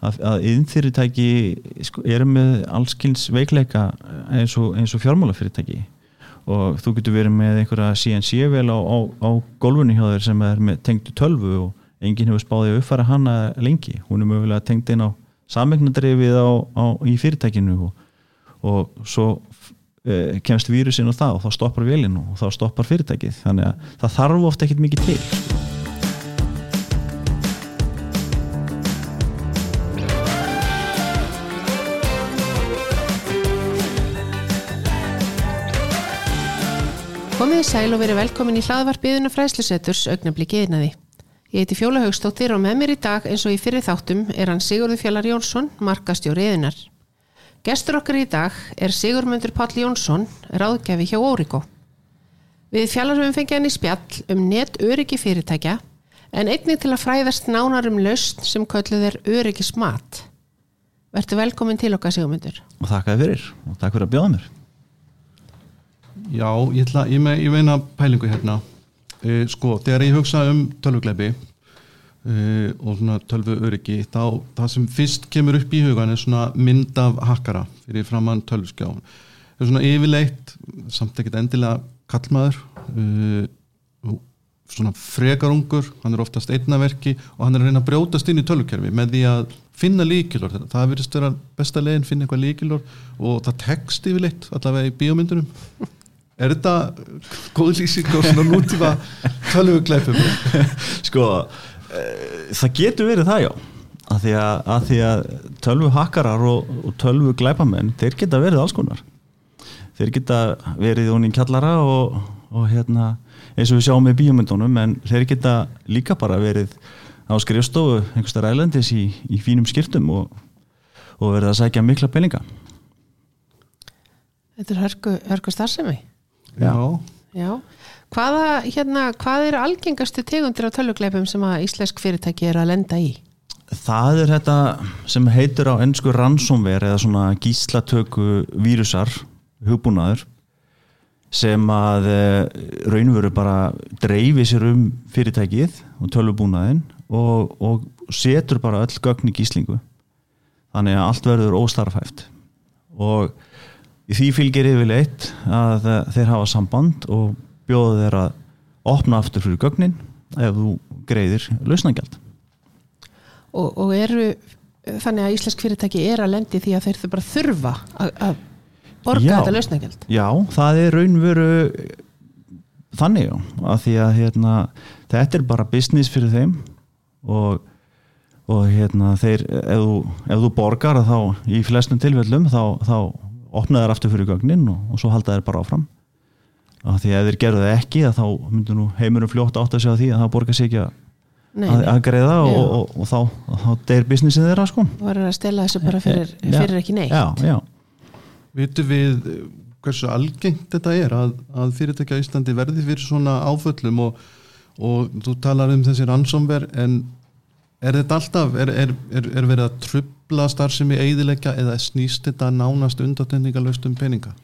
að, innfyrirtæki sko, eru með allskynns veikleika eins og, og fjármálafyrirtæki. Og þú getur verið með einhverja CNC vel á, á, á gólfunni hjá þér sem er tengdu tölvu og enginn hefur spáðið að uppfæra hana lengi. Hún er mögulega tengd inn á samegnadrefið í fyrirtækinu og, og svo e, kemst vírusin og það og þá stoppar velin og þá stoppar fyrirtækið. Þannig að það þarf ofta ekkit mikið til Komið sæl og verið velkomin í hlaðvarpiðuna fræslusetturs augnabliki einaði. Ég heiti Fjóla Haugstóttir og með mér í dag eins og í fyrir þáttum er hann Sigurður Fjallar Jónsson, markastjóri eðinar. Gestur okkar í dag er Sigurmundur Páll Jónsson, ráðgjafi hjá Óriko. Við fjallarum fengið hann í spjall um net öryggi fyrirtækja en einnig til að fræðast nánar um laust sem kölluð er öryggi smat. Vertu velkomin til okkar Sigurmundur. og þakka þið fyrir og takk fyrir að bjóða mér Já, ég, ætla, ég, me, ég meina pælingu hérna. Uh, sko, þegar ég hugsa um tölvugleipi uh, og svona tölvu öryggi þá það sem fyrst kemur upp í hugan er svona mynd af hakkara fyrir framann tölvskjá það er svona yfirleitt, samt ekkert endilega kallmaður uh, svona frekarungur hann er oftast einnaverki og hann er að reyna að brjótast inn í tölvukerfi með því að finna líkilor, það virðist vera besta leginn, finna eitthvað líkilor og það tekst yfirleitt allavega í bíómyndunum Er þetta góð lýsing og svona nútíma tölvugleipum? Sko, e, það getur verið það já að því að, að, því að tölvu hakkarar og, og tölvu glæpamenn þeir geta verið alls konar þeir geta verið í kjallara og, og hérna eins og við sjáum með bíomundunum en þeir geta líka bara verið á skrifstofu einhversta ræðlendis í, í fínum skiptum og, og verið að sækja mikla peninga Þetta er hörku, hörku starfsemi. Já. Já. Hvaða, hérna, hvað eru algengastu tegundir af tölvugleipum sem að íslensk fyrirtæki er að lenda í? Það er þetta sem heitir á ennsku ransomware eða svona gíslatöku vírusar, hugbúnaður sem að eh, raunveru bara dreifi sér um fyrirtækið og tölvubúnaðin og, og setur bara öll gögn í gíslingu þannig að allt verður óstarfæft og í því fylgir yfirleitt að þeir hafa samband og bjóða þeir að opna aftur fyrir gögnin ef þú greiðir lausnagjald Og, og eru þannig að íslensk fyrirtæki er að lendi því að þeir þau bara þurfa að, borga Já. þetta lausnagjald. Já, það er raunveru þannig að því að hérna, þetta er bara business fyrir þeim og, og hérna, þeir, ef þú, ef þú borgar þá í flestum tilfellum þá, þá opna þær aftur fyrir gögnin og, og svo halda þær bara áfram að því að ef þeir gerðu það ekki að þá myndur nú heimurum fljótt átt að segja því að það borgar sig ekki að, Nei, að, nei. að greiða og, og, og, þá, og þá deyr businessin þeirra sko Þú verður að stela þessu bara fyrir, Já. fyrir ekki neitt. Já, já Vitu við eh, hversu algengt þetta er að, að fyrirtækja á Íslandi verði fyrir svona áföllum og, og þú talar um þessi ransomver en er þetta alltaf, er, er, er, er verið að trubla starfsemi eidilegja eða snýst þetta nánast undatendingalöst um peninga?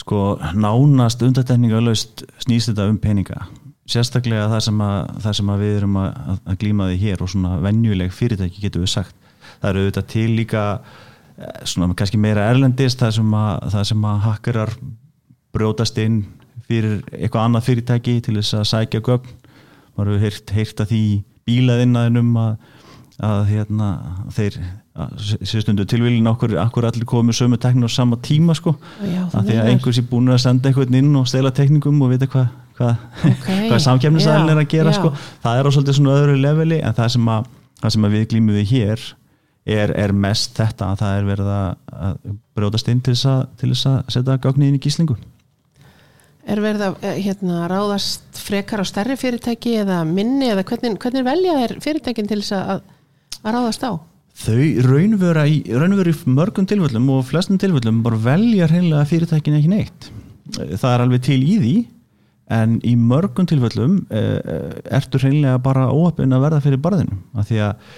sko nánast undartekningalöst snýst þetta um peninga. Sérstaklega það sem að, það sem við erum að, að glíma því hér og svona venjuleg fyrirtæki getur við sagt. Það eru auðvitað til líka eh, svona kannski meira erlendist það sem að, það sem að hakkarar brjótast inn fyrir eitthvað annað fyrirtæki til þess að sækja gögn maður hefur heyrt, heyrt að því bílaðinnaðinum að, að hérna, þeir sérstundu tilvílin okkur, okkur allir komið sömu teknir á sama tíma sko Já, að því að er. einhvers er búin að senda einhvern inn og stela tekningum og vita hvað hva, Okay. hvað samkjæmnisæðin er að gera já. sko. það er á svolítið svona öðru leveli en það sem að, það sem við glýmum við hér er, er mest þetta að það er verið að, brjótast inn til þess að, til þess að setja gögnið inn í gíslingu Er verið að eh, hérna, ráðast frekar á stærri fyrirtæki eða minni eða hvernig, hvernig velja er fyrirtækin til þess að, að ráðast á? þau raunvera í, raunvera í mörgum tilfellum og flestum tilfellum bara velja hreinlega fyrirtækin ekki neitt það er alveg til í því en í mörgum tilfellum uh, ertu hreinlega bara óöppin að verða fyrir barðinu af því að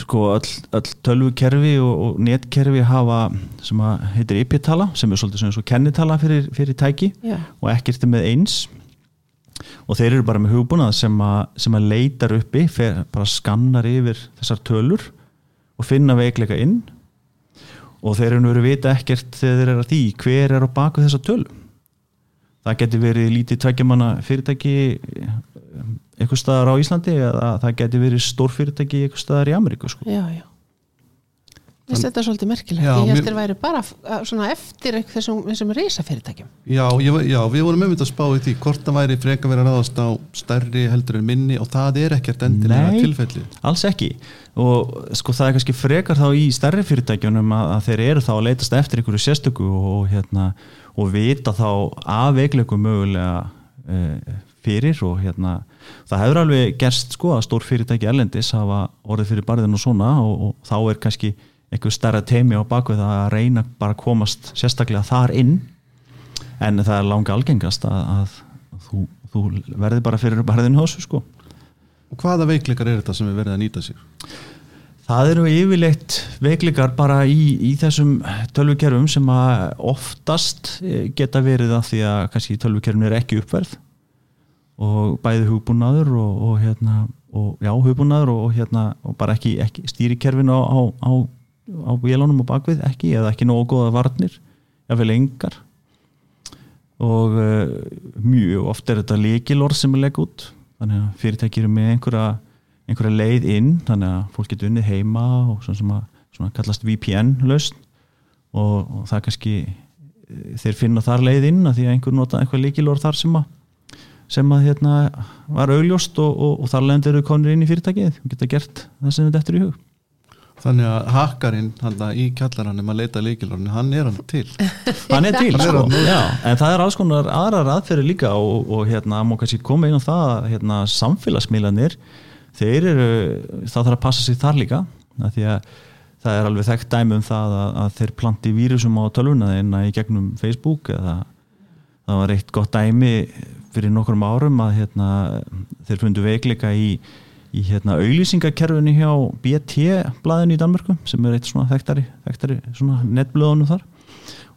sko öll, öll tölvukerfi og, og netkerfi hafa sem að heitir IP-tala sem er svolítið svona svo kennitala fyrir, fyrir tæki Já. og ekkert er með eins. Og þeir eru bara með hugbúnað sem að, sem að leitar uppi fer, bara skannar yfir þessar tölur og finna veikleika inn. Og þeir eru verið vita ekkert þegar þeir eru að því hver er á baku þessa tölu. Það getur verið lítið tveggjamanna fyrirtæki eitthvað staðar á Íslandi eða það getur verið stór fyrirtæki eitthvað staðar í Ameríku sko. já, já Þess, þetta er svolítið merkilegt, Já, ég held mér- þeir væri bara eftir eitthvað þessum, þessum risafyrirtækjum Já, ég, já, við vorum með að spá í því hvort það væri freka verið að ráðast á stærri heldur en minni og það er ekkert endilega Nei. tilfelli alls ekki og sko það er kannski frekar þá í stærri fyrirtækjunum að, að þeir eru þá að leitast eftir einhverju sérstöku og, hérna, og vita þá af veikleikum mögulega uh, fyrir og hérna það hefur alveg gerst sko að stór fyrirtæki erlendis hafa orðið fyrir barðin og svona og, og þá er kannski einhver stærra teimi á bakvið að reyna bara að komast sérstaklega þar inn. En það er langa algengast að, að þú, þú verði bara fyrir barðinu hósu sko. Og hvaða veikleikar er þetta sem er verið að nýta sér? Það eru yfirleitt veiklikar bara í, í þessum tölvukerfum sem oftast eh, geta verið að því að kannski tölvukerfum er ekki uppverð og bæði hugbúnaður og, og hérna og já, hugbúnaður og, hérna og bara ekki, ekki stýrikerfin á, á, á, á vélunum og bakvið ekki eða ekki nógu góða varnir jáfnvel engar. Og uh, mjög oft er þetta líkilorð sem er legg út. Þannig að fyrirtæki eru með einhverja einhverja leið inn þannig að fólk getur unnið heima og svona sem að svona kallast VPN lausn og, og það kannski eh, þeir finna þar leið inn að því að einhver nota einhver líkilorð þar sem að sem að hérna var augljóst og, og, og þar lendir eru konur inn í fyrirtækið og geta gert það sem þetta eftir í hug Þannig að hakkarinn í kjallaranum að leita leikilorinu, hann er hann til hann er til Hann er sko. þarna. Já, en það er alls konar aðrar aðferði líka og, og hérna má kannski koma inn á það að hérna, samfélagsmiðlanir þeir eru, það þarf að passa sig þar líka að því að það er alveg þekkt dæmi um það að, að þeir planti vírusum á tölvuna þeirna í gegnum Facebook eða það var eitt gott dæmi fyrir nokkrum árum að hérna, þeir fundu veikleika í, í hérna, auglýsingakerfinu hjá BT blaðinu í Danmörku sem er eitt svona þekktari, þekktari svona netblöðunum þar.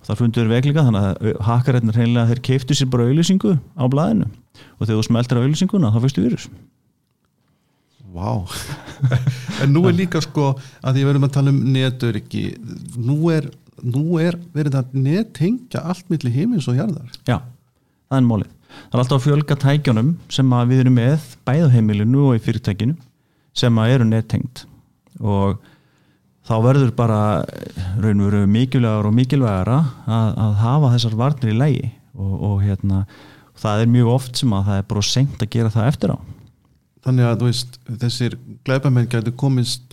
Og það fundur veikleika þannig að hakkarætnir hreinlega þeir keiftu sér bara auðlýsingu á blaðinu. Og þegar þú smeltir á auðlýsinguna þá fyrstu vírus. Vá. En nú er líka sko að því við erum að tala um netöryggi nú er, nú er verið að nettengja allt milli heimins og jarðar. Já, það er mólið það er alltaf að fjölga tækjunum sem við erum með bæða heimilinu og í fyrirtækinu sem eru nettengt og þá verður bara raun og veru mikilvægar og mikilvægara að, að hafa þessar varnir í lægi og, og hérna það er mjög oft sem að það er bara senkt að gera það eftir á. Þannig að veist, þessir glæpamenn gætu komist eh,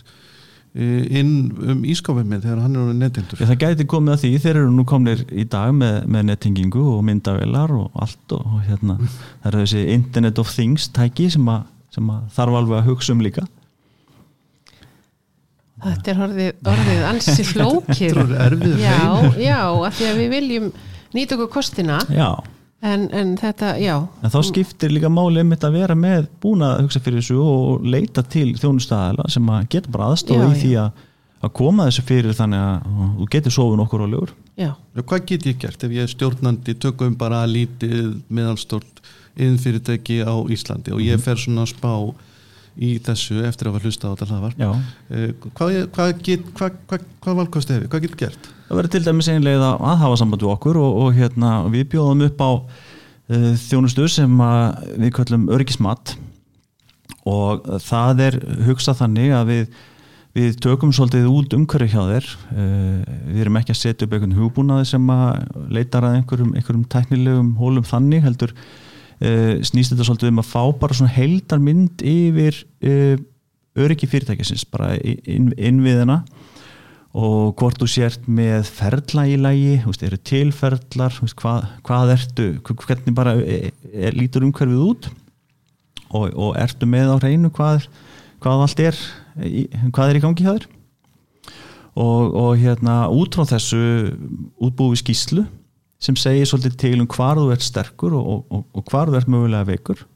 inn um ískafið minn þegar hann er orðið nettendur Já, það gæti komið að því, þeir eru nú komnir í dag með, með nettingingu og myndavelar og allt og, og hérna það eru þessi Internet of Things tæki sem, að, sem að þarf alveg að hugsa um líka. Þetta er orðið, orðið ansi flókið. Þetta er erfiður Já, heimur. já, af því að við viljum nýta okkur kostina. Já, en, en þetta, já. En þá skiptir líka máli um þetta að vera með búin að hugsa fyrir þessu og leita til þjónustæðala sem að geta bara aðstofa Já, í því að, að koma þessu fyrir þannig að þú getur sofun okkur á lögur Já, Já, hvað get ég gert ef ég er stjórnandi? Tökum bara lítið meðalstort innfyrirtæki á Íslandi og ég fer svona að spá í þessu eftir að hafa hlusta á þetta hlaðvarp. Eh, hvað, hvað, hvað, hvað, hvað valkost hefur, hvað getur gert? það verður til dæmis einlega að hafa samband við okkur og, og hérna, við bjóðum upp á uh, þjónustu sem við köllum örgismat og það er hugsað þannig að við, við tökum svolítið út umhverju hjá þér. Uh, við erum ekki að setja upp einhvern hugbúnaði sem að leitar að einhverjum, einhverjum tæknilegum hólum þannig heldur snýst þetta svolítið um að fá bara svona heildar mynd yfir uh, öryggi fyrirtækisins bara inn, innviðina og hvort þú sért með ferla í lægi, eru tilferlar hvað, hvað ertu hvernig bara er, er, lítur umhverfið út? Og, og ertu með á hreinu hvað, hvað allt er hvað er í gangi hjá þér? Og, og hérna út frá þessu útbúið skýslu sem segir svolítið til um hvar þú ert sterkur og, og, og hvar þú ert mögulega veikur.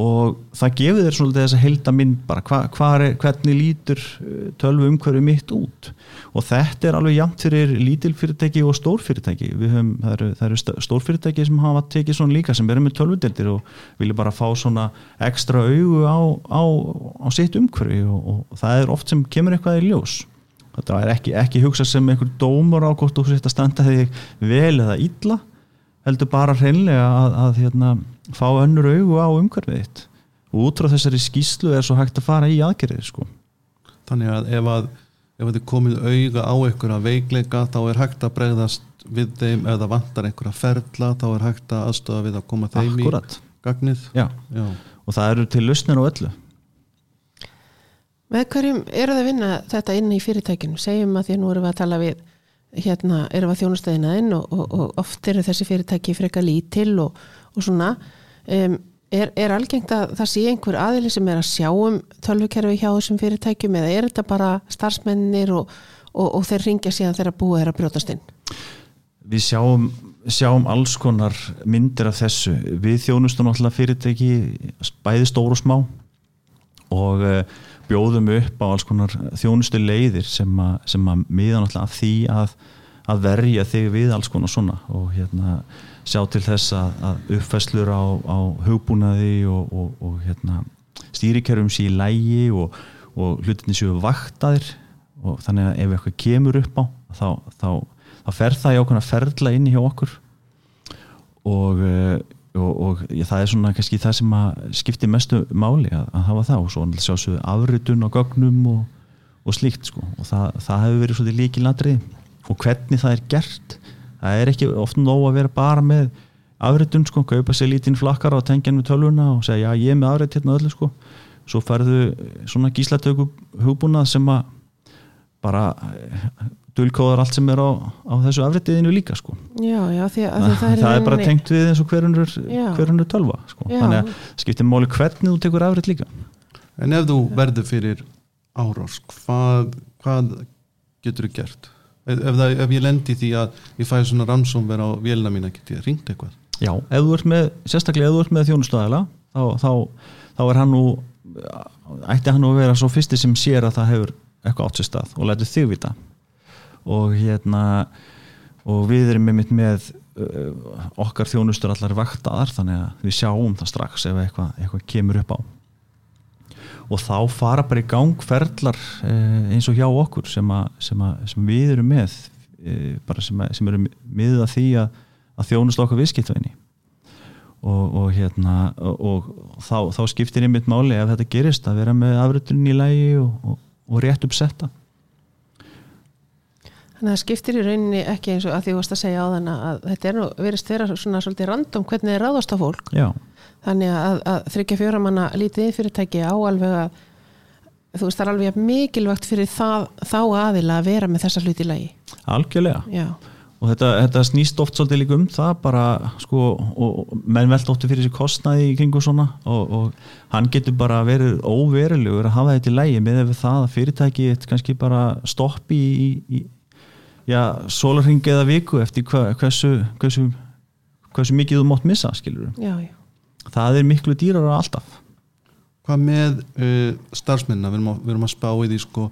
Og það gefur þér svolítið þess að helda minn bara hva, hva er, hvernig lítur uh, tölvu umhverju mitt út? Og þetta er alveg jæmt fyrir lítilfyrirtæki og stórfyrirtæki höfum, það eru, það eru stórfyrirtæki sem hafa tekið svona líka sem verður með tölvudeldir og vilja bara fá svona ekstra augu á, á, á sitt umhverju og, og það er oft sem kemur eitthvað í ljós þetta er ekki, ekki hugsa sem einhver dómur á hvort þú setja standa þig vel eða illa heldur bara hreinlega að, að hérna, fá önnur augu á umhverfið þitt og út frá þessari skýslu er svo hægt að fara í aðgerðið sko. Þannig að ef að ef þið komið auga á einhverja veikleika þá er hægt að bregðast við þeim það vantar einhverja ferla þá er hægt að aðstofa við að koma þeim Akkurat. í gagnið Já. Já. og það eru til lausnir á öllu Með hverjum eru það að vinna þetta inn í fyrirtækinu? Segjum að því að nú erum við að tala við hérna erum við að þjónustæðina inn og, og, og oft eru þessi fyrirtæki freka lítil og, og svona um, er, er algengt að það sé einhver aðili sem er að sjá um tölvukerfi hjá þessum fyrirtækjum eða er þetta bara starfsmennir og þeir ringja síðan þeirra búið þeirra brjótast inn? Við sjáum, sjáum alls konar myndir af þessu við þjónustum alltaf fyrirtæki bæði stór og smá og uh, bjóðum upp á alls konar þjónustu leiðir sem að, sem að miða náttúrulega af því að, að verja þig við alls konar svona og hérna sjá til þess að, að uppfæslur á, á hugbúnaði og, og, og hérna stýrikerfum sér í lægi og, og hlutinni séu vaktaðir og þannig að ef eitthvað kemur upp á þá, þá, þá fer það í að ferla inn hjá okkur. Og og, og já, það er svona kannski það sem að skipti mestu máli að, að hafa það og svo sjálfsögðu afritun og gögnum og, og slíkt sko. Og það, það hefur verið svolítið líki ladrið og hvernig það er gert það er ekki ofta nóg að vera bara með afritun sko, kaupa sér lítinn flakkar á tengjan við tölvuna og segja já ég er með afrit hérna öllu sko. Svo færðu svona gíslatöku hugbúnað sem að bara dulkóðar allt sem er á, á þessu afritiðinu líka sko. Já, já, því að það, það er, það er bara tengt við eins og hverjunur tölva sko. þannig að skiptir máli hvernig þú tekur afrit líka En ef þú verður fyrir árás hvað, hvað getur þú gert? Ef, ef, það, ef ég lendi því að ég fæ svona rannsónver á vélina mína, getur ég ringt eitthvað? Já, ef þú ert með, sérstaklega ef þú ert með þjónustöðala þá, þá, þá er hann nú ætti hann nú að vera svo fyrsti sem sér að það hefur eitthvað átt sér stað og lætur þig vita og hérna og við erum með, með uh, okkar þjónustur allar vaktaðar þannig að við sjáum það strax ef eitthvað, eitthvað kemur upp á. Og þá fara bara í gang ferlar uh, eins og hjá okkur sem, a, sem, a, sem við erum með uh, bara sem, a, sem eru miðað því að, að þjónust okkar viðskiptveginni og, og hérna og, og þá, þá skiptir einmitt máli ef þetta gerist að vera með afritunin í lægi og, og rétt uppsetta Þannig að það skiptir í rauninni ekki eins og að því varst að segja á þann að þetta er nú verist vera svona svolítið random hvernig þið ráðast á fólk. Já. Þannig að, að þryggja fjóra manna lítið fyrirtæki á alveg að þú veist það er alveg mikilvægt fyrir það, þá aðila að vera með þessa hluti í lagi. Algjörlega. Já. Og þetta, þetta snýst oft svolítið líka um það bara sko og menn velt óttu fyrir þessi kostnaði í kringu svona og, og hann getur bara verið óverulegur að hafa þetta í lagi með það að fyrirtæki sólarring eða viku eftir hva, hversu, hversu, hversu mikið þú mótt missa, skilur já, já. það er miklu dýrar á alltaf. Hvað með uh, starfsmenna, við erum, að, við erum að spá í því sko,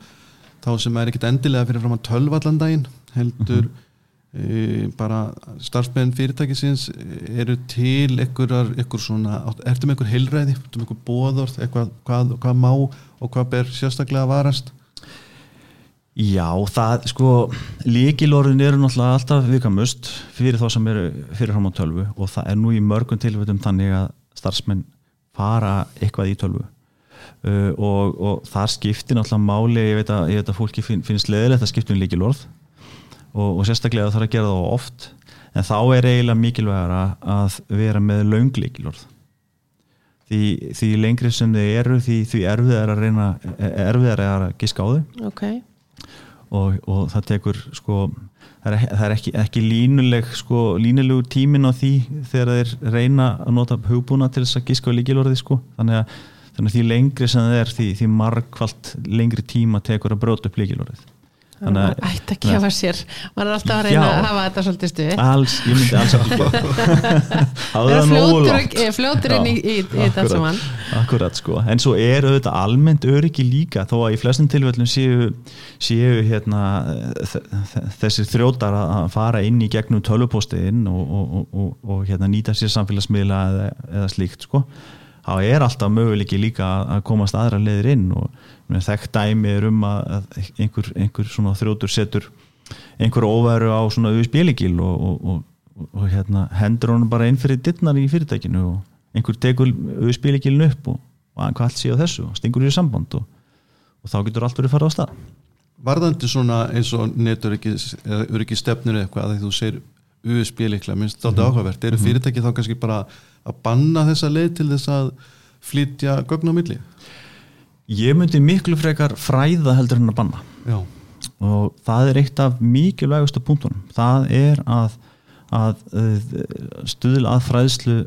þá sem er ekkit endilega fyrir fram að tölva allan daginn heldur mm -hmm. uh, bara starfsmenn fyrirtækisins eru til ekkurar, ekkur svona, ertu með ekkur heilræði, ertu með ekkur bóðorð eitthvað, hvað, hvað má og hvað ber sérstaklega að varast Já, það sko líkilorðin eru náttúrulega alltaf vikamust fyrir þá sem eru fyrir fram á tölvu og það er nú í mörgum tilvægum þannig að starfsmenn fara eitthvað í tölvu. Uh, og, og það skiptir náttúrulega máli, ég veit að, ég veit að fólki finn, finnst leðilegt að skipta um líkilorð og, og sérstaklega þarf að gera það oft en þá er eiginlega mikilvægara að vera með launglíkilorð því, því lengri sem þið eru því, því erfið er að reyna erfið er að giska á þau. Okay. Og, og það tekur sko, það er, það er ekki, ekki línuleg sko, línulegur tímin á því þegar þeir reyna að nota hugbúna til þess að giska á líkilorði sko. þannig, að, þannig að því lengri sem það er því, því margkvalt lengri tíma tekur að bróta upp líkilorðið Þannig ætti að gefa sér. Maður er alltaf að reyna Já. að hafa þetta svolítið stuð alls, ég myndi alls ekki. Það. Nógu fljótur, langt. eh, inn í, í, í þetta saman. Akkurat sko, en svo er auðvitað almennt öryggi líka þó að í flestum tilfellum séu, séu hérna, þessir þrjótar að fara inn í gegnum tölvupóstiðinn og, og, og, og, og hérna, nýta sér samfélagsmiðla eða, eða slíkt sko þá er alltaf möguleiki líka að- komast aðra leiðir inn og þekkt dæmi er um að einhver, einhver svona þrjótur setur einhver óværu á svona USB-líkil og, og, og, og, hérna, hendur honum bara inn fyrir dittnar í fyrirtækinu og einhver tekur USB-líkilin upp og, hvað allt sé á þessu og stingur í samband og, og þá getur allt verið farið á stað. Varðandi svona eins og neturöryggi eða öryggi stefnur eða eitthvað að því þú segir USB líklega, minnst þetta Mhm. áhugavert. Eru fyrirtæki þá kannski bara að banna þessa leið til þess að flytja gögn á milli? Ég myndi miklu frekar fræða heldur en að banna. Já, og það er eitt af mikilvægustu punktunum. Það er að, að uh, stuðla að fræðslu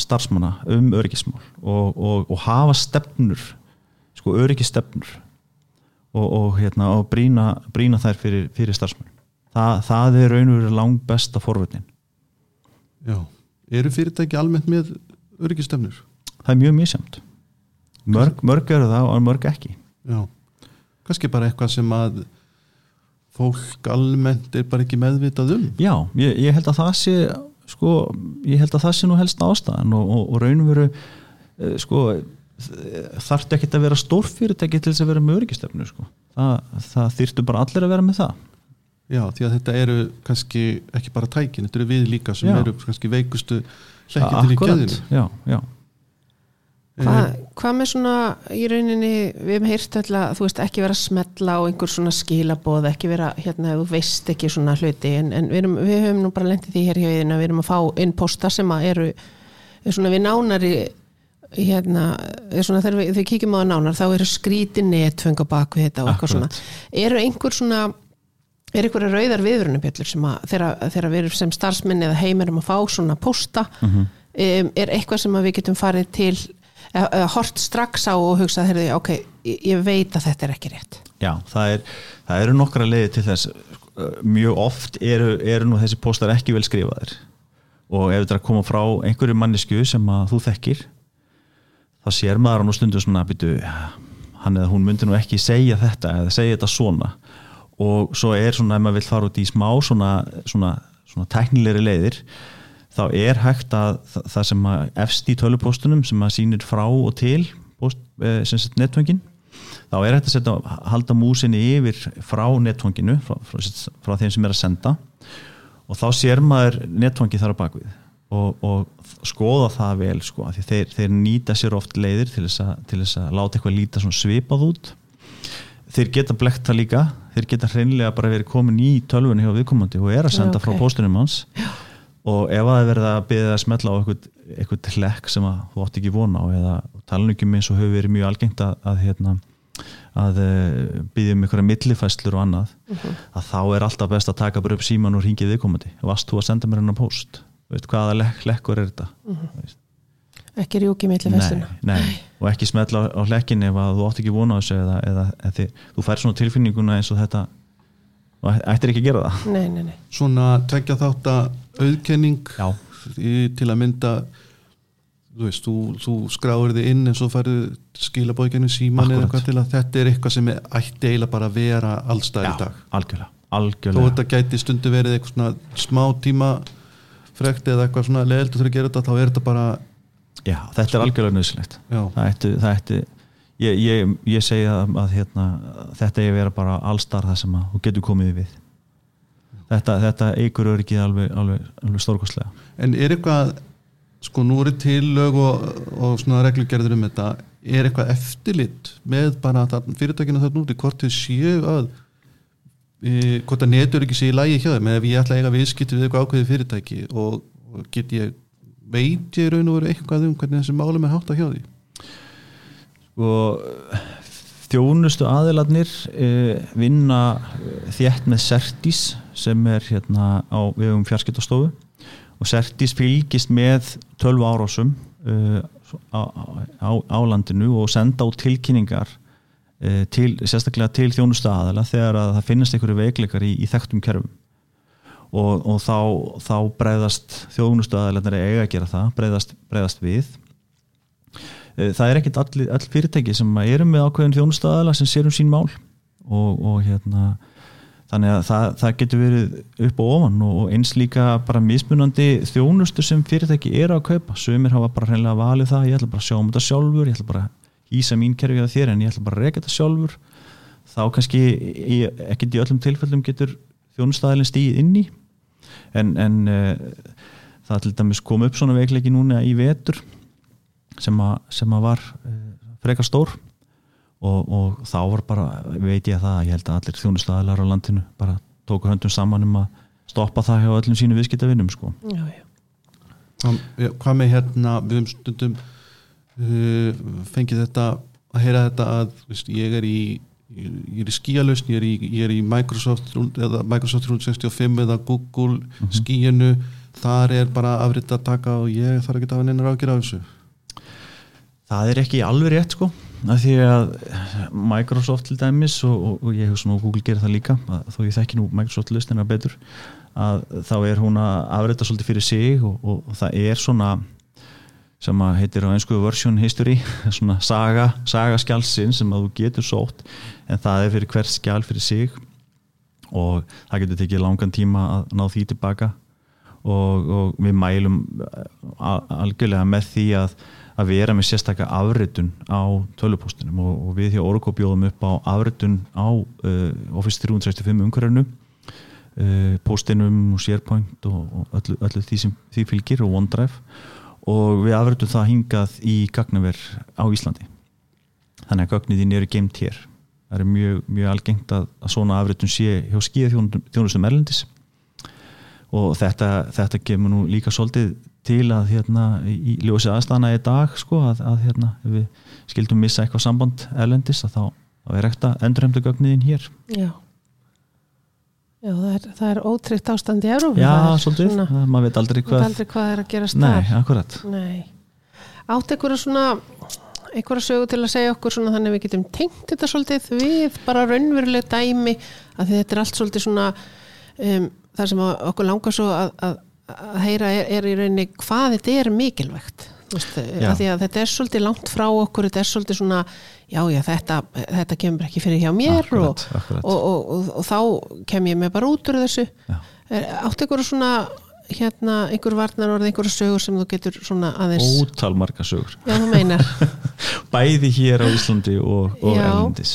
starfsmanna um öryggismál og, og, og hafa stefnur sko öryggistefnur og, og, hérna, brína, brína þær fyrir, fyrir starfsmann Þa, það er raun og verið lang besta forvöldin já. Eru fyrirtæki almennt með öryggistefnur? það er mjög misjamt mörg, mörg eru það og mörg ekki Já. Kannski bara eitthvað sem að fólk almennt er bara ekki meðvitað um. Já, ég, ég held að það sé sko, ég held að það sé nú helst ástæðan og, og, og raunum veru uh, sko þarftu ekkert að vera stórfyrirtæki til þess að vera með öryggistefnu sko. það, það þyrftu bara allir að vera með það Já, því að þetta eru kannski ekki bara tækin, þetta eru við líka sem Já. eru kannski veikustu hlekkin til í gæðinu. já, já, Hvað, hvað með svona í rauninni, við hefum heyrt öll að þú veist ekki vera að smetla á einhver svona skilaboð, ekki vera hérna ef þú veist ekki svona hluti en, en við, erum, við höfum nú bara lendið því hér hjá við við erum að fá inn posta sem að eru er svona við nánari hérna, er svona þegar við, við kíkjum á það nánar þá eru skrítin netfeng á baku þetta og eitthvað svona eru einhver svona er einhverja rauðar viðvörunubjöllur sem að við erum sem starfsmenn eða heim erum að fá svona posta um, er eitthvað sem að við getum farið til eða, eða hort strax á og hugsað heyrðu, ok, ég, ég veit að þetta er ekki rétt. Já það, er, það eru nokkra leiði til þess Sko, mjög oft eru, eru nú þessi postar ekki vel skrifaðir. Og ef þetta er að koma frá einhverju mannesku sem að þú þekkir þá sér maður á nú stundum svona byrju, hann eða hún myndi nú ekki segja þetta eða segja þetta svona og svo er svona ef maður vil fara út í smá svona, svona, svona teknilegri leiðir þá er hægt að þa- það sem að efst í tölupostunum sem að sýnir frá og til post, eh, sem sagt netfangin þá er hægt að setja, halda músinni yfir frá netfanginu frá, frá, frá þeim sem er að senda. Og þá sér maður netfangi þar á bakvið og, og skoða það vel sko, því þeir, þeir nýta sér oft leiðir til þess, að, til þess að láta eitthvað líta svipað út þeir geta blekt það líka. Þeir geta hreinlega bara verið komin í tölvunni hjá viðkomandi og er að senda Já, ok. frá póstunum hans og ef að verða að byggja að smetla á eitthvað, hlekk sem þú átt ekki vona á eða talningum eins og hefur verið mjög algengt að, að, hérna, að byggja um einhverja millifæslur og annað að þá er alltaf best að taka bara upp síman og ringið viðkomandi. Varst þú að senda mér hennar póst? Veist, hvaða lekk, lekkur er þetta? Veist, ekki rjúki milli nei, festuna nei, og ekki smetla á hlekkin ef að þú átt ekki vona á þessu eða, eða, eða þið, þú fær svona tilfinninguna eins og þetta og ættir ekki að gera það. Nei, nei, nei, Svona tvekja þátt að auðkenning til að mynda þú veist, þú, þú skráir þig inn en svo færðu skilabóðgenni síman eða eitthvað til að þetta er eitthvað sem ætti eiginlega bara að vera allstæð í dag. algjörlega, þó algjörlega. þetta gæti stundu verið eitthvað svona smá tíma frekt eða eitthvað svona leðilt að gera þetta þá er þetta bara Já, þetta er algjörlega nöðsilegt já, það ætti, það ætti ég, ég, ég segi að, að hérna, þetta er að vera bara allstar það sem að þú getur komið við. Þetta, þetta eigur öryggið alveg, alveg, alveg stórkostlega. En er eitthvað sko nú eru til lög og, og svona reglugerður um þetta. Er eitthvað eftirlit með bara það, fyrirtækina þarna úti hvort þau séu að e, hvort að netur ekki sé í lægi hjá þeim eða ef ég ætla að eiga viðskipti við eitthvað ákveði fyrirtæki og, og get ég veit ég raun og veru eitthvað um hvernig þessi málum er hátt að hjá því? Og þjónustu aðilarnir uh, vinna eh, þétt með Certis sem er hérna á vegum fjarskiptastofu. Og Certis fylgist með 12 árásum uh, á, á, á landinu og senda á tilkynningar e, til, sérstaklega til þjónustu aðala þegar að það finnast einhverju veikleikar í, í þekktum kerfum og, og þá, þá breyðast þjónustu aðalarnir eiga að gera það breyðast, breyðast við. E, það er ekkit all, all fyrirtæki sem eru með ákveðin þjónustu aðala sem sér um sín mál. Og, og hérna þannig að það, það getur verið upp og ofan og eins líka bara mismunandi þjónustu sem fyrirtæki eru að kaupa. Sömur hafa bara hreinlega valið það ég ætla bara að sjá um þetta sjálfur, ég ætla bara að ísa mín kerfið að þér en ég ætla bara að reyka þetta sjálfur. Þá kannski ekkert í öllum tilfellum getur þjónustæðilin stíð inn í en, en uh, það til dæmis kom upp svona veikleiki núna í vetur sem að, sem að var uh, frekar stór og, og þá var bara, veit ég að það ég held að allir þjónustæðilar á landinu bara tóku höndum saman um að stoppa það hjá öllum sínu viðskiptavinnum sko. Já, já. Hvað, hvað með hérna við um stundum uh, fengið þetta að heyra þetta að veist, ég er í ég er í skíalösn, ég er í, ég er í Microsoft eða Microsoft 365 eða Google mm -hmm. skíinu þar er bara afriðt að taka og ég þarf ekki að hafa neinar ágjör á þessu Það er ekki alveg rétt sko að því að Microsoft til dæmis og, og, og ég hef svona og Google gerir það líka þó ég þekki nú Microsoft lustina betur að þá er hún að afriðta svolítið fyrir sig og, og það er svona sem að heitir á einsku version history svona saga, saga skjálsinn sem að þú getur sótt en það er fyrir hver skjál fyrir sig. Og það getur tekið langan tíma að ná því tilbaka. Og, og við mælum algjörlega með því að að vera með sérstakka afritun á tölupóstunum og, og við hjá Oracle bjóðum upp á afritun á uh, Office 365 umhverjarnu uh, postinum og SharePoint og, og öllu, öllu því sem því fylgir og OneDrive og við afritum það hingað í gagnaver á Íslandi. Þannig að gagnið þín eru geimt hér. Það er mjög, mjög algengt að, að svona afritun sé hjá skíða þjónustum erlendis. Og þetta, þetta kemur nú líka svolítið til að hérna í ljósi aðstana í dag sko að, að hérna við skildum missa eitthvað samband erlendis að þá, þá er ekta endurhemdu gögniðin hér. Já Já, það er, það er ótryggt ástand í Európa Já, svolítið, svona, maður veit aldrei hvað aldrei hvað er að gerast Nei, þar. akkurat. Nei, átt einhverja svona einhverja sögu til að segja okkur svona þannig að við getum tengt þetta svolítið? Við bara raunveruleg dæmi að þetta er allt svolítið svona um, það sem okkur langar svo að, að, að heyra er, er í rauninni hvað þetta er mikilvægt þetta er svolítið langt frá okkur þetta er svolítið svona já já þetta, þetta kemur ekki fyrir hjá mér akkurat, og, akkurat. og, og, og þá kem ég með bara út úr þessu. Já. átt einhverju svona hérna einhver varnar orð, einhverju sögur sem þú getur svona aðeins ótal marga sögur. Bæði hér á Íslandi og, erlendis.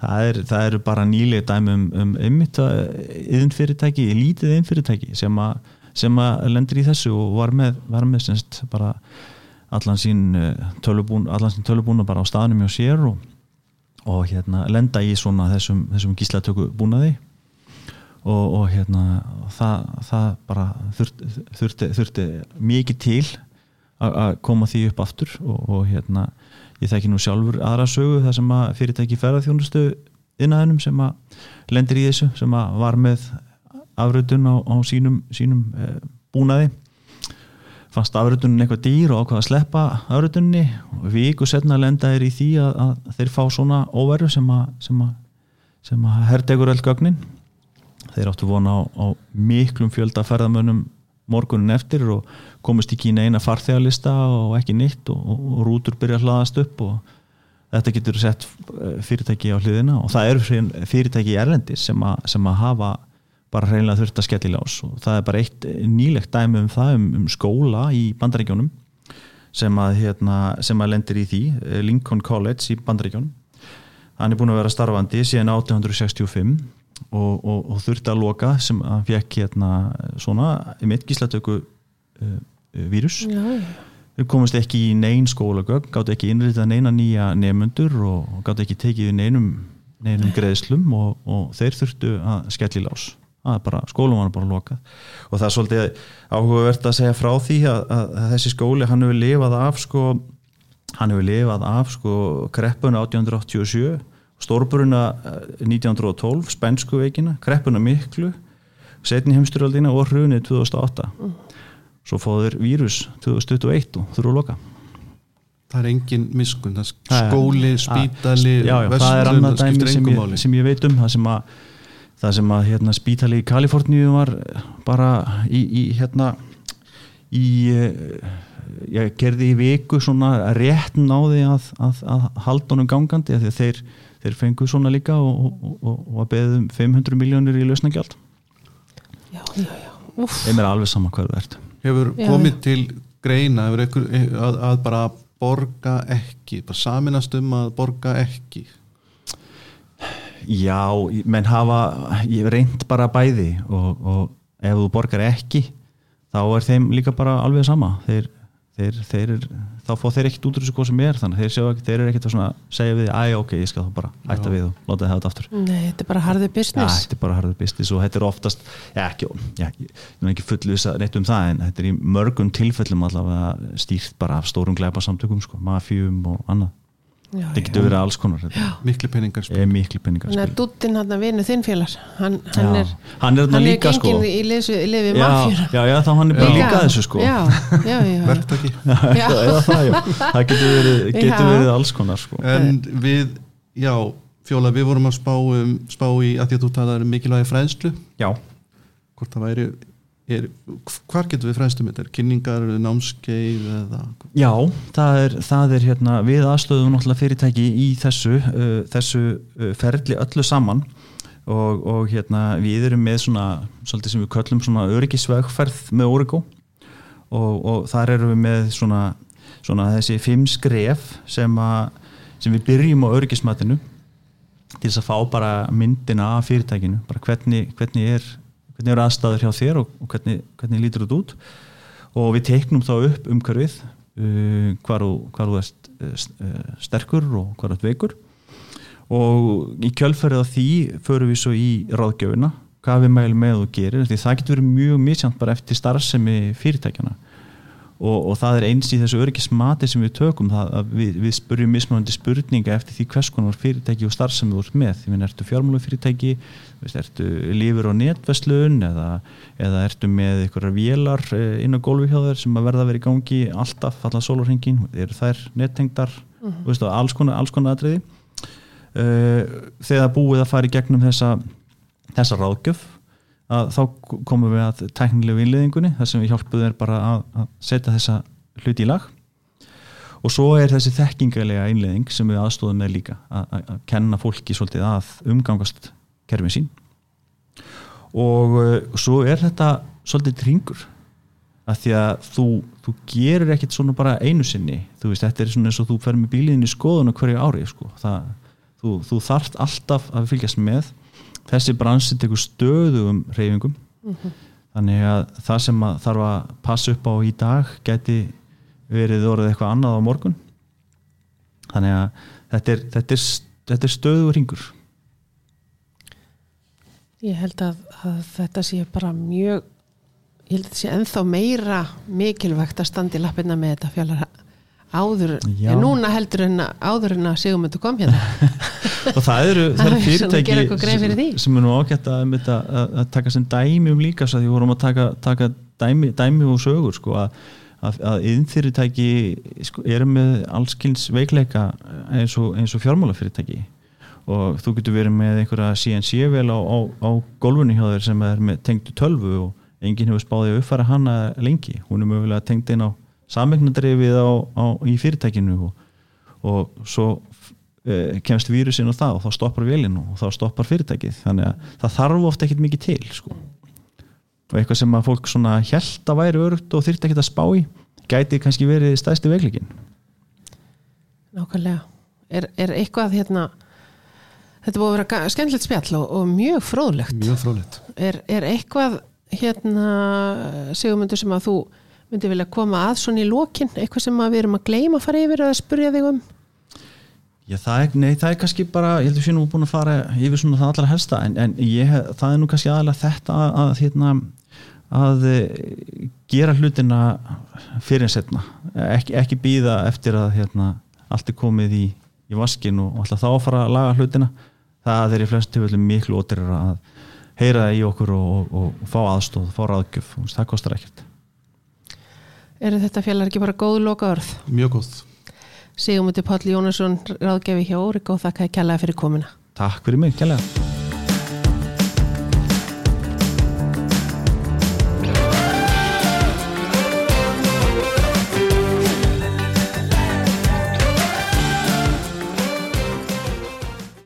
Það, er, það eru bara nýlega dæmi um, um einmitt yðinfyrirtæki, lítið yðinfyrirtæki sem, sem að lendir í þessu og var með, var með semst bara allan sín eh, tölubún allan sín tölubúna bara á staðnum hjá sér og, og hérna lenda í svona þessum, þessum gíslatöku búnaði. Og, og hérna það, það bara þurfti, þurfti, þurfti mikið til að koma því upp aftur og, og hérna ég þekki nú sjálfur aðra sögu þar sem að fyrirtæki ferðarþjónustu innaðinum sem að lendir í þessu sem að var með afröðun á, á sínum, sínum e, búnaði fannst afröðunin eitthvað dýr og ákvaða að sleppa afröðunni og viku setna lenda er í því að, að þeir fá svona óveru sem að, sem að, sem að herdegur öll gögnin. Þeir áttu vona á, á miklum fjölda ferðamönnum morgunin eftir og komist ekki í neina farþegarlista og ekki nýtt og, og, og rútur byrja að hlaðast upp og þetta getur sett eh, fyrirtæki á hliðina. Og það eru fyrirtæki í Erlendis sem, a, sem að hafa bara hreinlega þurft að skella í lás og það er bara eitt nýlegt dæmi um það um, um skóla í bandaríkjónum sem að, hérna, sem að lendir í því eh, Lincoln College í bandaríkjónum hann er búin að vera starfandi síðan 1865 og, og, og þurfti að loka sem að fekk hérna svona mitt gíslatöku uh, vírus. Já, já. þau komist ekki í neyn skólagögn gátt ekki innritað neina nýja nefnundur og gátt ekki tekið við neinum, neinum greiðslum og, og þeir þurftu að skelli lás það er bara, skólum var bara lokað. Og það er svolítið áhugavert að segja frá því að, að, að þessi skóli hann hefur lifað af sko hann hefur lifað af sko kreppuna 1887 stórbruna eh, 1912 spænsku veikina, kreppuna miklu setni heimsturöldina og hrunið 2008 svo fóður vírus 2021 og þurfu að loka. Það er engin miskun skóli, spítali já, það skiptir engum ég, máli. sem ég veit um það sem að, það sem að hérna, spítali í Kaliforníu var bara í, í hérna í eh, ég gerði í viku svona rétt náði að, að, að halda honum gangandi af því að þeir, þeir fengu svona líka og, og, og, og að beðum 500 miljónir í lausnagjald já, já, já, þeim er alveg sama hvað þú ert. Hefur Já, komið já. til greina einhver, að, að bara borga ekki, bara saminast um að borga ekki Já, menn hafa reynd bara bæði og, og ef þú borgar ekki þá er þeim líka bara alveg sama. Þeir, þeir, þeir er, þá fá þeir ekkert út úr þessu hvað sem er þannig þeir, sjá, ekki- þeir eru ekkert að svona segja við, æ ok, ég skal þá bara hætta Já. við og láta þið hafa þetta aftur. Nei, þetta er bara harði Já, business. þetta er bara harður business og þetta er oftast já, ekki, já, ég er ekki fullvisa neitt um það en þetta er í mörgum tilfellum allavega stýrt bara af stórum glæpa samtökum sko, mafjum og annað. já, þetta getur verið alls konar miklu peningar er Þannig að dúttinn hann að vinnu þinn félagar hann, hann er hann er hann er líka sko. gengin í liðsu- í liði já, mafjuna já, já, þá hann er bara líka þessu sko. Já, já, já, já. verktaki. Það, getur verið, getur verið alls konar sko. en við, já Fjóla, við vorum að spá, um, spá í að því að þú talaði um mikilvægi fræðslu. Já, hvort það væri er, hvar getum við fræðslu með þetta? Kynningar, námskeið eða? Já það er, það er hérna, við aðstöðum náttúrulega fyrirtæki í þessu uh, þessu ferli öllu saman. Og, og hérna við erum með svona, svolítið sem við köllum svona öryggisvegferð með Origo. Og, og þar erum við með svona, svona þessi fimm skref sem, að, sem við byrjum á öryggismatinu til þess að fá bara myndina af fyrirtækinu, bara hvernig, hvernig er hvernig eru aðstæður hjá þér og, hvernig, hvernig lítur þetta út? Og við teiknum þá upp umhverfið uh, hvar þú, ert uh, sterkur og hvar þú ert veikur. Og í kjölferðið af því förum við svo í ráðgjöfuna hvað við mælum með og gerir því það getur verið mjög misjant bara eftir starfsemi fyrirtækjana og, og það er eins í þessu öryggismati sem við tökum það að við, við spurjum mismunandi spurninga eftir því hvers konar fyrirtæki og starfsemi þú ert með því minn ertu fjármálu fyrirtæki ertu lífur á netverslun eða, eða ertu með einhverjar vélar eh, inn á gólfi hjá þér sem að verða að vera í gangi alltaf, allan sólarhengin eru þær nettengdar mm -hmm. alls konar, alls konar atriði uh, þegar búið að fara í gegnum þessa, þessa ráðgjöf að þá komum við að teknilegu innleðingunni þar sem við hjálpuðum þér bara að, að setja þessa hluti í lag. Og svo er þessi þekkingalega innleðing sem við aðstóðum með líka að, að, kenna fólki svolítið að umgangast kerfin sín. Og uh, svo er þetta svolítið tringur að því að þú, þú gerir ekkit svona bara einu sinni. Þú veist, þetta er svona eins og þú fer með bíliðin í skoðun hverju ári sko. það, þú, þú þarft alltaf að fylgjast með þessi bransi tekur stöðugum reyfingum þannig að það sem að þarf að passa upp á í dag geti verið orðið eitthvað annað á morgun. Þannig að þetta er, þetta er, þetta er stöðugur ringur Ég held að, að þetta sé bara mjög ég held að þetta sé ennþá meira mikilvægt að standa í lappirna með þetta fjallar áður Já. núna heldur en áður en að Sigurmundur kom hérna. Og það eru, það eru er fyrirtæki sem, sem er nú ágætt að, að, að, taka sem dæmi um líka því vorum að taka, taka dæmi, dæmi og sögur sko, að, að, yðnfyrirtæki sko, eru með allskils veikleika eins og, og fjármálafyrirtæki. Og þú getur verið með einhverja CNC-vel á, á, á gólfunni hjá þér sem er með tengdu tölvu og enginn hefur spáðið að uppfæra hana lengi. Hún er mögulega tengd inn á samegnadrifið á, á, í fyrirtækinu og, og svo uh, kemst vírusin og það og þá stoppar vélinn og þá stoppar fyrirtækið. Þannig að það þarf ofta ekkit mikið til sko. og eitthvað sem að fólk svona held að væri örugt og þyrfti ekkit að spá í gæti kannski verið stæðsti veikleikin Nákvæmlega. Er, er eitthvað hérna þetta búið að vera skemmtilegt spjall og, og mjög fróðlegt. Mjög frólitt er, er eitthvað hérna Sigurmundur sem að þú myndi vilja koma að svona í lokin? Eitthvað sem að við erum að gleyma að fara yfir eða spurja þig um? Já, það er, nei, það er kannski bara, ég heldur sé nú búin að fara yfir svona það allra helsta en, en ég, það er nú kannski aðalega þetta að, að, hérna, að eh, gera hlutina fyrir en setna, ekki, ekki býða eftir að hérna, allt er komið í, í vaskin og alltaf þá að fara að laga hlutina, það er í flest tilfellum miklu ótrir að heyra það í okkur og, og, og fá aðstóð, fá ráðgjöf, það kostar ekkert eru þetta fjallar ekki bara góð loka orð mjög góð. Sigumundi Páll Jónasson ráðgefi hjá Óriko og þakkaði kjallaði fyrir komuna. Takk fyrir mig, kjærlega